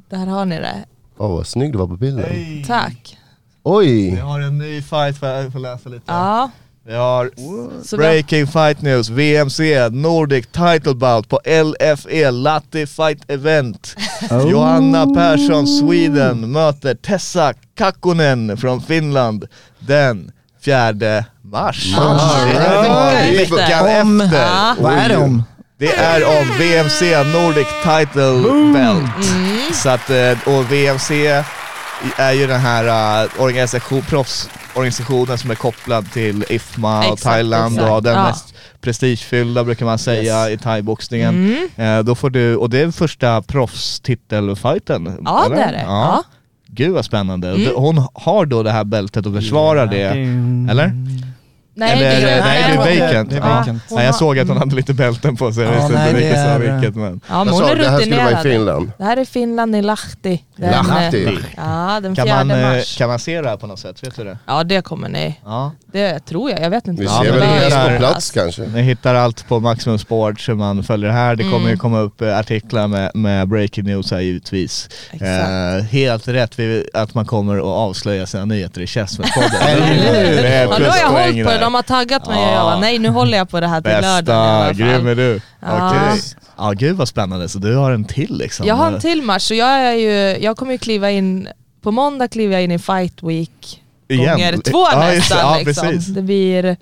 där har ni det. Åh vad snygg du var på bilden. Tack. Oj! Vi har en ny fight, får jag får läsa lite? Ja, Vi har har, Breaking Fight News, VMC, Nordic Title Bout på LFE, Latte Fight Event. Johanna Persson, Sweden, möter Tessa Kakkonen från Finland den 4 mars. Ah, right. Veckan Om- efter. Vad är det om? Det är om VMC Nordic Title Belt. Mm. Så att, eh, och VMC är ju den här uh, organisation, proffsorganisationen som är kopplad till IFMA och Exakt, Thailand exakt. och den Ja. mest prestigefyllda brukar man säga i thaiboxningen. Mm. Eh, då får du, och det är första proffstitelfighten. Ja, eller? det är det. Ja. Gud vad spännande. Mm. Hon har då det här bältet och försvarar det, eller? Nej, Eller- det är, nej, det är vacant. Det är Ja, vacant. hon Nej, jag såg att hon hade lite bälten på sig, jag Ja, visste inte det vilket som vilket men... Ja, men hon är det här skulle vara i. Finland. Det här är Finland i Lahti. Den, Lahti. eh, Ja, den Kan fjärde man, eh, mars. kan man se det här på något sätt? Vet du det? Ja, det kommer ni. Ja. Det tror jag. Jag vet inte. Vi Ja, ser väl det på plats kanske. Ni hittar allt på Maximum Sport så man följer det här. Det kommer Mm. ju komma upp eh, artiklar med, med breaking news här givetvis. Exakt. Eh, helt rätt att man kommer att avslöja sina nyheter i Chessman-podden. Eller det är Ja, pluspoäng De har taggat mig och Ja. jag bara, nej nu håller jag på det här till lördagen i Bästa, grym är du. Ja. Okej. Ja gud vad spännande, så du har en till liksom? Jag har en till match så jag, är ju, jag kommer ju kliva in, på måndag kliver jag in i Fight Week Igen? gånger två Ja, nästan. Ja, liksom. Det blir,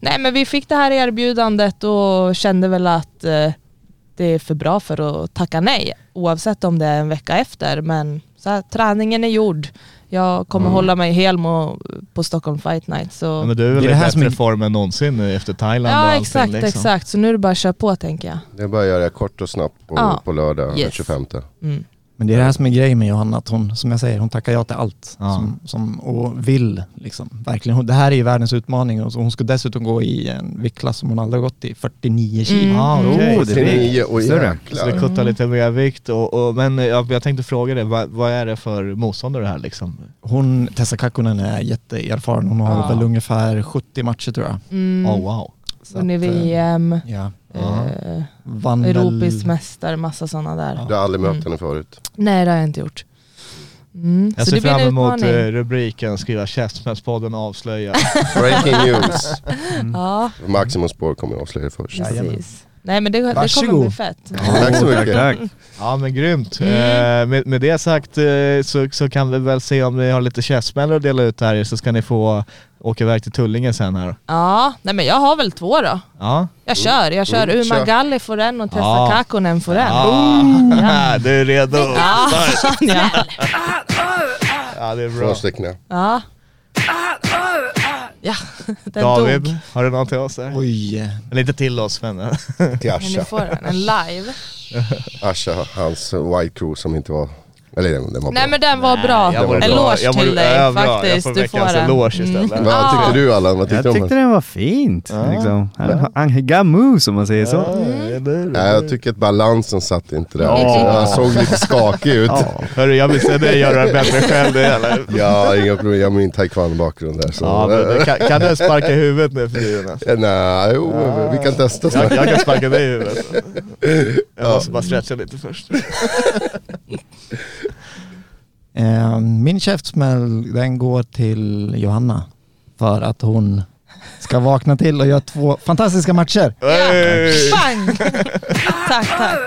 nej men vi fick det här erbjudandet och kände väl att eh, det är för bra för att tacka nej. Oavsett om det är en vecka efter. Men så här, träningen är gjord. Jag kommer hålla mig hel på Stockholm Fight Night. Så. Ja, men du är väl Det är i bättre som är- form än någonsin nu efter Thailand och ja allting exakt, liksom. exakt. Så nu är det bara att köra på tänker jag. Det är bara att göra kort och snabbt på, Ja. på lördag den Yes. 25. Mm. Men det är det här som är grejen med Johanna, att hon, som jag säger, hon tackar ja till allt. Ja. Som, som, och vill liksom, verkligen. Hon, det här är ju världens utmaning och hon ska dessutom gå i en viktklass som hon aldrig har gått i, 49 kilo. Mm. Ah, okej. Oh, det 49 och större. Så det jäklar. kuttar lite mer vikt och, och men jag, jag tänkte fråga dig, vad, vad är det för motståndare här liksom? Hon, Tessa Kakkonen är jätteerfaren. Hon har Ja. väl ungefär 70 matcher tror jag. Mm. Oh wow. Så Vunnit att, eh, VM, Ja. eh, Vann väl- Europeisk mästare, massa sådana där. Du har aldrig mött Mm. henne förut. Nej det har jag inte gjort. Mm. Jag Så ser fram emot eh, rubriken, skriva Käftsmällspodden avslöja. Breaking news. Ja, Maximum Sport kommer att avslöja först. precis. Nej men det, det kommer bli fett. Tack så mycket. tack. ja men grymt. Mm. Eh, med, med det sagt eh, så, så kan vi väl se om ni har lite käftsmällar att dela ut här så ska ni få åka iväg till Tullinge sen här. Ja, nej men jag har väl två då. Ja. Jag kör, jag kör Mm, Uma kör. Galli får en och Tessa Ja. Kakkonen får en. Ah, Ja. du är redo? Ja, ja. Ja det är bra. Från Stekna. ja. Ja, den David, dog. har du något till oss där? Oj. Eller inte till oss men... Till Men ni Asha. får den, en live. Asha, hans White Crew som inte var... Eller den, den var Nej bra. men den var bra. jag mår bra. Eloge Jag till dig. Jag faktiskt. får Du får den. eloge istället. Mm. Vad tyckte du Allan? Vad tyckte Jag du om tyckte den? den var fint. Ja. Liksom. Gamu som man säger så. Nej, jag tycker att balansen satt inte där. Ja. Han såg lite skakig ut. Ja. Hörru, jag vill se dig göra det bättre själv det eller? Ja, inga problem. Jag har min taekwondo-bakgrund där. Så. Ja, men, kan, kan du sparka i huvudet nu för tiden? alltså? Nej, jo, vi kan testa Jag, snart. jag kan sparka dig i huvudet. Jag måste bara stretcha lite först. Eh, min käftsmäll den går till Johanna för att hon ska vakna till och göra två fantastiska matcher. Hey! Bang! tack, tack.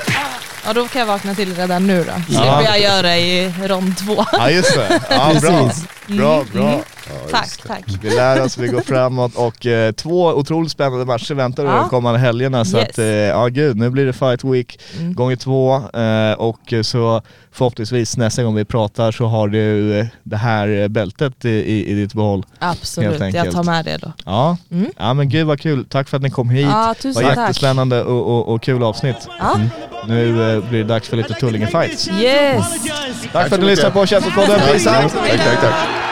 Ja då kan jag vakna till redan nu då. Slipper Ja. jag göra i rond två. Ja just det, ja, bra. Bra, bra. Mm. Tack, tack. Vi lär oss, vi går framåt och eh, två otroligt spännande matcher väntar Ja. de kommande helgerna. Så Yes. att, eh, ja gud, nu blir det Fight Week Mm. gånger två eh, och så förhoppningsvis nästa gång vi pratar så har du eh, det här bältet i, i, i ditt behåll. Absolut, jag tar med det då. Ja. Mm. ja men gud vad kul, tack för att ni kom hit. Ja, det tusen var tack. jättespännande och, och, och kul avsnitt. Ja. Nu eh, blir det dags för lite Tullinge Fights. Yes! Tack för att ni lyssnade på out! Tack, tack, tack.